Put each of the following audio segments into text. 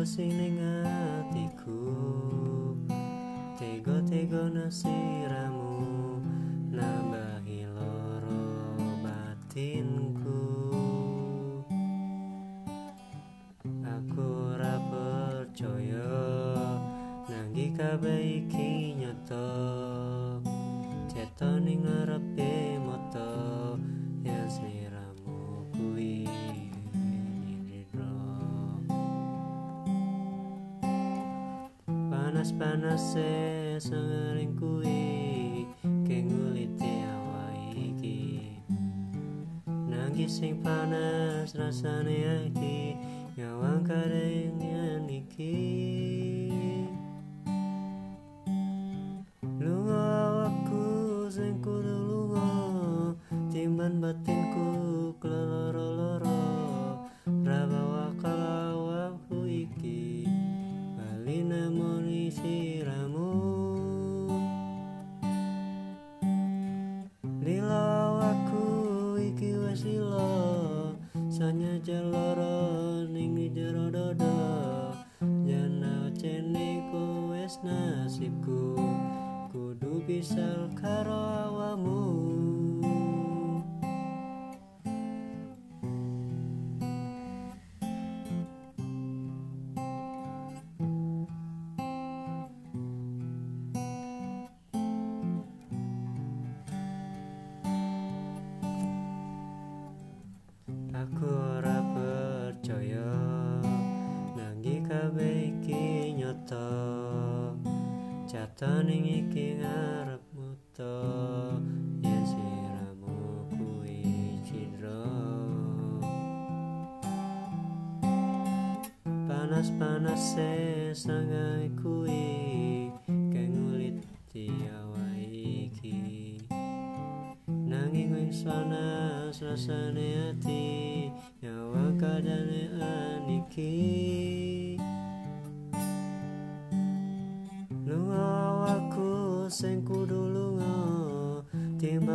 sing ning atiku Tego-tego nasiramu Nambahi loro batinku. Aku ora percaya Nanggi kabeh iki nyata Panas-panas se sengering kuwi Kengulite awak iki. Nanggi sing panas rasane iki Nyawang karengan iki Jaloro ning jero dodo Jana cene ku nasibku Kudu bisa karo Jataning iki ngarep muto Yen siramu kuwi cidra Panas-panas se sangai kuwi Kengulit awak iki. Nanging wing panas rasane ati Nyawa kadane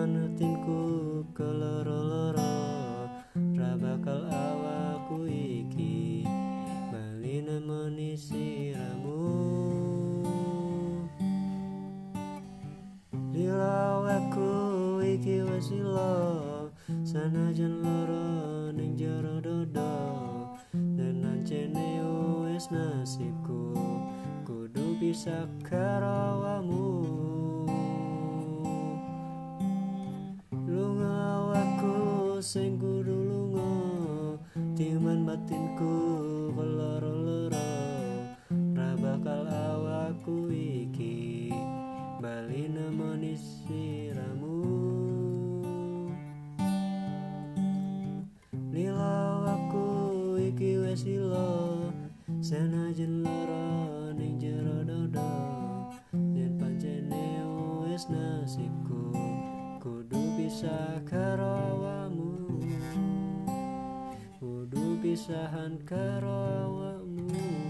Timbang nutinku keloro-loro Ra bakal awakku iki Bali nemoni siramu. Lila awakku iki wis lila Sanajan loro ning jero dodo Dan nancene wis nasibku Kudu bisa karo Timan batinku keloro-loro Ra bakal awakku iki. Bali nemoni siramu. Lila awakku iki wis lila Senajan lara ning jero dodo. Yen pancene wis nasibku Kudu bisa karo perpisahan kerawamu